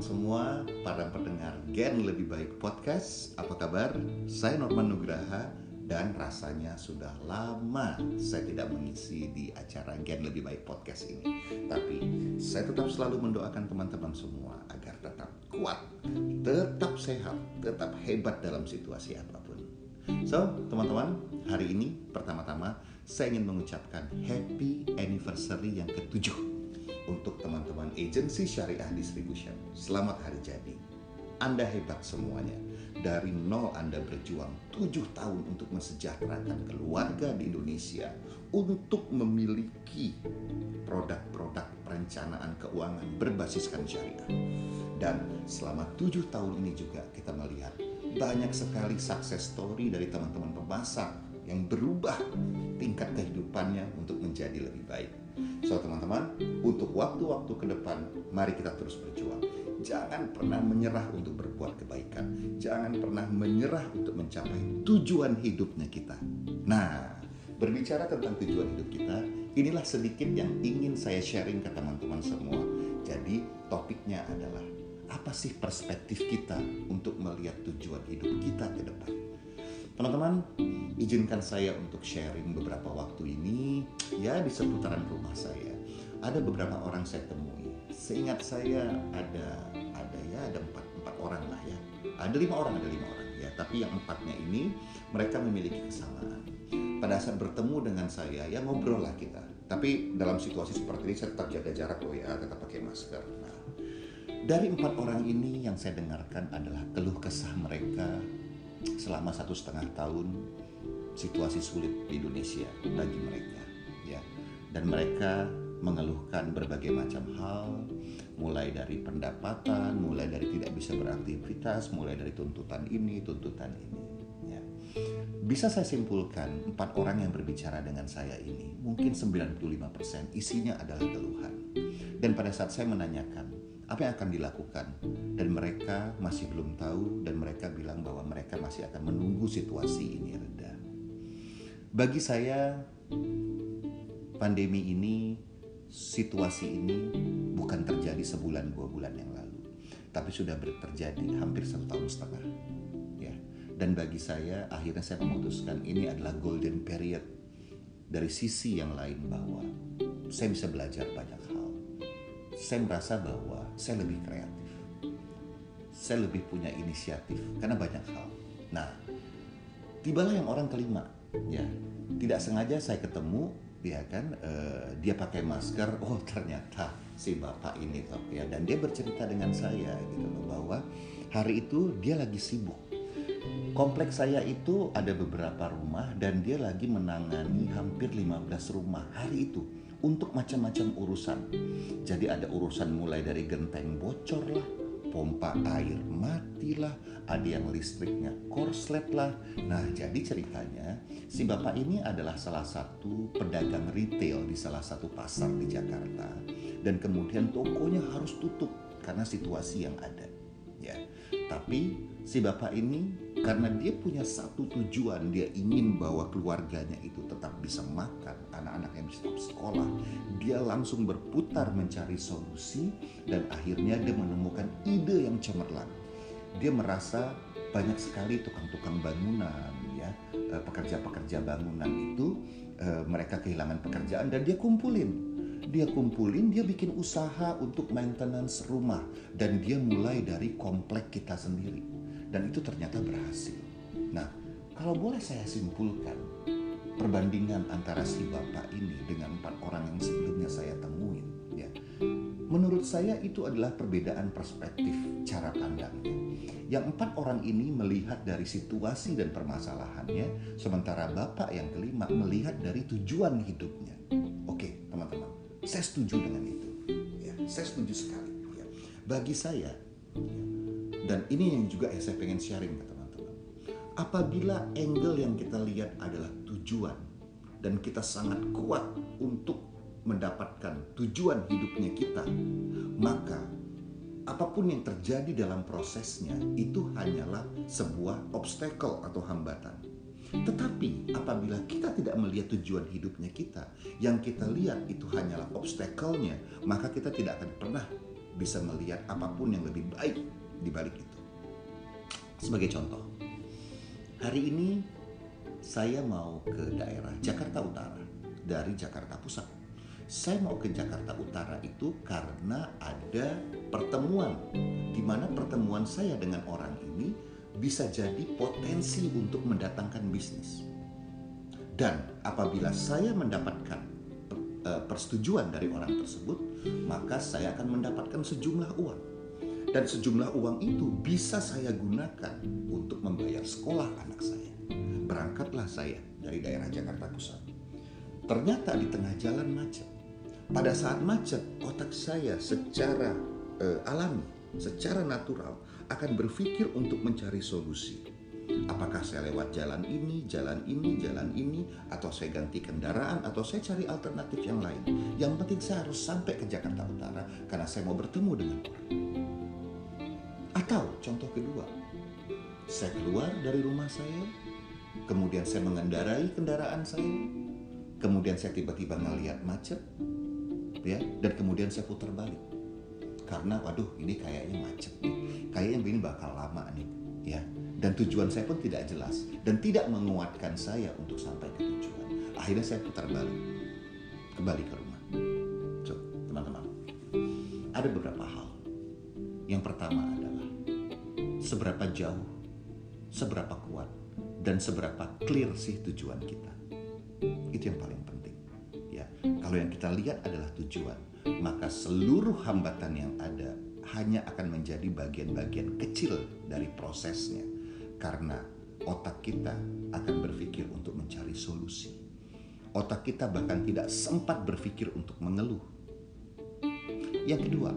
teman-teman semua, para pendengar Gen Lebih Baik Podcast. Apa kabar? Saya Norman Nugraha dan rasanya sudah lama saya tidak mengisi di acara Gen Lebih Baik Podcast ini. Tapi saya tetap selalu mendoakan teman-teman semua agar tetap kuat, tetap sehat, tetap hebat dalam situasi apa pun. So, teman-teman, hari ini pertama-tama saya ingin mengucapkan happy anniversary yang ketujuh untuk teman-teman agensi syariah distribution. Selamat hari jadi. Anda hebat semuanya. Dari nol Anda berjuang tujuh tahun untuk mensejahterakan keluarga di Indonesia untuk memiliki produk-produk perencanaan keuangan berbasiskan syariah. Dan selama tujuh tahun ini juga kita melihat banyak sekali sukses story dari teman-teman pemasak yang berubah tingkat kehidupannya untuk menjadi lebih baik. So teman-teman, untuk waktu-waktu ke depan, mari kita terus berjuang. Jangan pernah menyerah untuk berbuat kebaikan. Jangan pernah menyerah untuk mencapai tujuan hidupnya kita. Nah, berbicara tentang tujuan hidup kita, inilah sedikit yang ingin saya sharing ke teman-teman semua. Jadi, topiknya adalah apa sih perspektif kita untuk melihat tujuan hidup kita ke depan. Teman-teman, izinkan saya untuk sharing beberapa waktu ini ya di seputaran rumah saya. Ada beberapa orang saya temui. Seingat saya ada ada ya ada empat empat orang lah ya. Ada lima orang ada lima orang ya. Tapi yang empatnya ini mereka memiliki kesamaan. Pada saat bertemu dengan saya ya ngobrol lah kita. Tapi dalam situasi seperti ini saya tetap jaga jarak loh ya, tetap pakai masker. Nah, dari empat orang ini yang saya dengarkan adalah keluh kesah mereka selama satu setengah tahun situasi sulit di Indonesia bagi mereka ya. Dan mereka mengeluhkan berbagai macam hal mulai dari pendapatan mulai dari tidak bisa beraktivitas mulai dari tuntutan ini tuntutan ini ya. Bisa saya simpulkan empat orang yang berbicara dengan saya ini mungkin 95% isinya adalah keluhan. Dan pada saat saya menanyakan apa yang akan dilakukan dan mereka masih belum tahu dan mereka bilang bahwa mereka masih akan menunggu situasi ini reda. Bagi saya pandemi ini situasi ini bukan terjadi sebulan dua bulan yang lalu, tapi sudah terjadi hampir satu tahun setengah. Ya, dan bagi saya akhirnya saya memutuskan ini adalah golden period dari sisi yang lain bahwa saya bisa belajar banyak saya merasa bahwa saya lebih kreatif. Saya lebih punya inisiatif karena banyak hal. Nah, tibalah yang orang kelima, ya. Tidak sengaja saya ketemu, ya kan, uh, dia pakai masker. Oh ternyata si bapak ini toh, ya. Dan dia bercerita dengan saya gitu loh bahwa hari itu dia lagi sibuk. Kompleks saya itu ada beberapa rumah dan dia lagi menangani hampir 15 rumah hari itu untuk macam-macam urusan. Jadi ada urusan mulai dari genteng bocor lah, pompa air mati lah, ada yang listriknya korslet lah. Nah jadi ceritanya si bapak ini adalah salah satu pedagang retail di salah satu pasar di Jakarta. Dan kemudian tokonya harus tutup karena situasi yang ada. Ya, tapi si bapak ini karena dia punya satu tujuan dia ingin bahwa keluarganya itu bisa makan anak-anaknya bisa tetap sekolah dia langsung berputar mencari solusi dan akhirnya dia menemukan ide yang cemerlang. Dia merasa banyak sekali tukang-tukang bangunan ya. Eh, pekerja-pekerja bangunan itu eh, mereka kehilangan pekerjaan dan dia kumpulin. Dia kumpulin, dia bikin usaha untuk maintenance rumah dan dia mulai dari komplek kita sendiri. Dan itu ternyata berhasil. Nah, kalau boleh saya simpulkan perbandingan antara si bapak ini dengan empat orang yang sebelumnya saya temuin, ya, menurut saya itu adalah perbedaan perspektif cara pandangnya. Yang empat orang ini melihat dari situasi dan permasalahannya, sementara bapak yang kelima melihat dari tujuan hidupnya. Oke, teman-teman, saya setuju dengan itu. Ya, saya setuju sekali. Ya. Bagi saya, ya, dan ini yang juga saya pengen sharing ke teman-teman. Apabila angle yang kita lihat adalah tujuan dan kita sangat kuat untuk mendapatkan tujuan hidupnya kita, maka apa pun yang terjadi dalam prosesnya itu hanyalah sebuah obstacle atau hambatan. Tetapi apabila kita tidak melihat tujuan hidupnya kita, yang kita lihat itu hanyalah obstacle-nya, maka kita tidak akan pernah bisa melihat apa pun yang lebih baik di balik itu. Sebagai contoh, hari ini saya mau ke daerah Jakarta Utara dari Jakarta Pusat. Saya mau ke Jakarta Utara itu karena ada pertemuan di mana pertemuan saya dengan orang ini bisa jadi potensi untuk mendatangkan bisnis. Dan apabila saya mendapatkan eh, persetujuan dari orang tersebut, maka saya akan mendapatkan sejumlah uang. Dan sejumlah uang itu bisa saya gunakan untuk membayar sekolah anak saya. Berangkatlah saya dari daerah Jakarta Pusat. Ternyata di tengah jalan macet. Pada saat macet, otak saya secara uh, alami, secara natural akan berpikir untuk mencari solusi. Apakah saya lewat jalan ini, jalan ini, jalan ini, atau saya ganti kendaraan, atau saya cari alternatif yang lain. Yang penting saya harus sampai ke Jakarta Utara karena saya mau bertemu dengan orang. Atau contoh kedua, saya keluar dari rumah saya, kemudian saya mengendarai kendaraan saya, kemudian saya tiba-tiba ngeliat macet, ya dan kemudian saya putar balik. Karena waduh ini kayaknya macet nih kayaknya ini bakal lama nih ya. Dan tujuan saya pun tidak jelas dan tidak menguatkan saya untuk sampai ke tujuan. Akhirnya saya putar balik kembali ke rumah. So teman-teman ada beberapa hal. Yang pertama jauh seberapa kuat dan seberapa clear sih tujuan kita itu yang paling penting kalau yang kita lihat adalah tujuan, maka seluruh hambatan yang ada hanya akan menjadi bagian-bagian kecil dari prosesnya. Karena otak kita akan berpikir untuk mencari solusi. Otak kita bahkan tidak sempat berpikir untuk mengeluh. Yang kedua,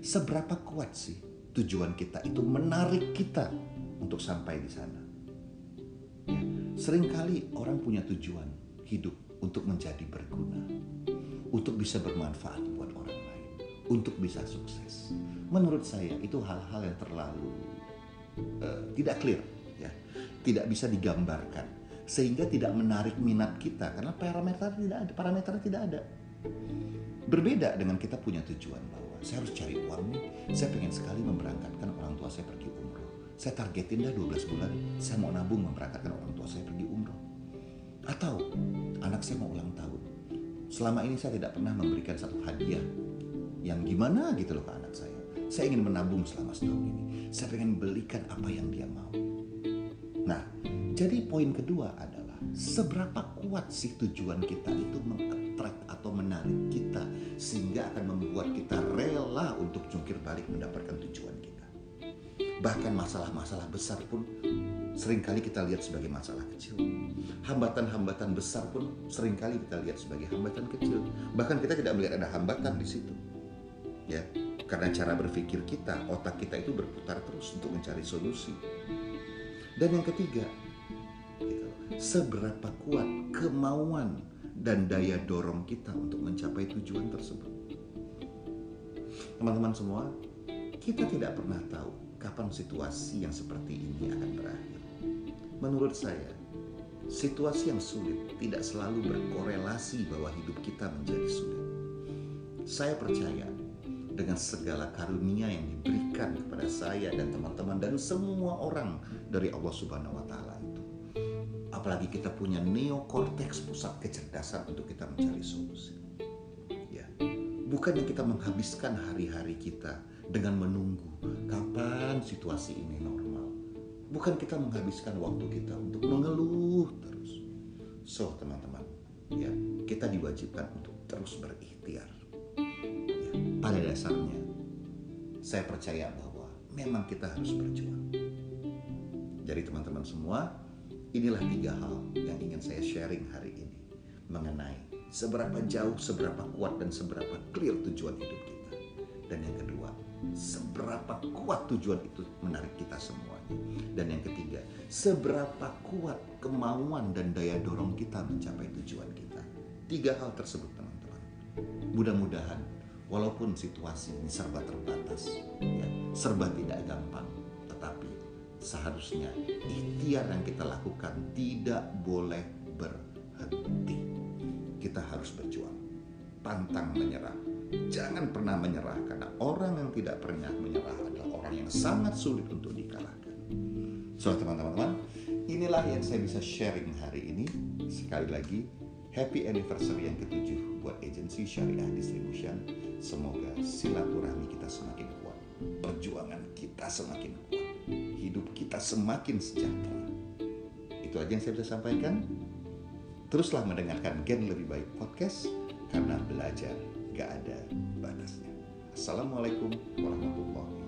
seberapa kuat sih tujuan kita itu menarik kita untuk sampai di sana? Ya, sering kali orang punya tujuan hidup untuk menjadi berguna, untuk bisa bermanfaat buat orang lain, untuk bisa sukses. Menurut saya itu hal-hal yang terlalu uh, tidak clear, ya, tidak bisa digambarkan, sehingga tidak menarik minat kita karena parameter tidak ada, parameter tidak ada. Berbeda dengan kita punya tujuan bahwa saya harus cari uang nih, saya pengen sekali memberangkatkan orang tua saya pergi umroh. Saya targetin dah 12 bulan, saya mau nabung memberangkatkan orang tua saya pergi umroh. Atau anak saya mau ulang tahun. Selama ini saya tidak pernah memberikan satu hadiah yang gimana gitu loh ke anak saya. Saya ingin menabung selama setahun ini. Saya ingin belikan apa yang dia mau. Nah, jadi poin kedua adalah seberapa kuat sih tujuan kita itu mengattract atau menarik kita sehingga akan membuat kita untuk jungkir balik mendapatkan tujuan kita. Bahkan masalah-masalah besar pun sering kali kita lihat sebagai masalah kecil. Hambatan-hambatan besar pun sering kali kita lihat sebagai hambatan kecil. Bahkan kita tidak melihat ada hambatan di situ. Ya, karena cara berpikir kita, otak kita itu berputar terus untuk mencari solusi. Dan yang ketiga, gitu, seberapa kuat kemauan dan daya dorong kita untuk mencapai tujuan tersebut. Teman-teman semua, kita tidak pernah tahu kapan situasi yang seperti ini akan berakhir. Menurut saya, situasi yang sulit tidak selalu berkorelasi bahwa hidup kita menjadi sulit. Saya percaya dengan segala karunia yang diberikan kepada saya dan teman-teman dan semua orang dari Allah Subhanahu wa taala itu. Apalagi kita punya neokortex pusat kecerdasan untuk kita mencari solusi. Bukan yang kita menghabiskan hari-hari kita dengan menunggu kapan situasi ini normal bukan kita menghabiskan waktu kita untuk mengeluh terus. So, teman-teman, ya, kita diwajibkan untuk terus berikhtiar. Ya, pada dasarnya, saya percaya bahwa memang kita harus berjuang. Jadi teman-teman semua, inilah tiga hal yang ingin saya sharing hari ini mengenai seberapa jauh, seberapa kuat, dan seberapa clear tujuan hidup kita. Dan yang kedua, seberapa kuat tujuan itu menarik kita semuanya. Dan yang ketiga, seberapa kuat kemauan dan daya dorong kita mencapai tujuan kita. Tiga hal tersebut teman-teman. Mudah-mudahan walaupun situasi ini serba terbatas, ya, serba tidak gampang, tetapi seharusnya ikhtiar yang kita lakukan tidak boleh berhenti. Kita harus berjuang, pantang menyerah, Jangan pernah menyerah karena orang yang tidak pernah menyerah adalah orang yang sangat sulit untuk dikalahkan. So teman-teman, inilah yang saya bisa sharing hari ini. Sekali lagi, happy anniversary yang ketujuh buat agensi Syariah Distribution. Semoga silaturahmi kita semakin kuat, perjuangan kita semakin kuat, hidup kita semakin sejahtera. Itu aja yang saya bisa sampaikan. Teruslah mendengarkan Gen Lebih Baik Podcast karena belajar gak ada batasnya. Assalamualaikum warahmatullahi.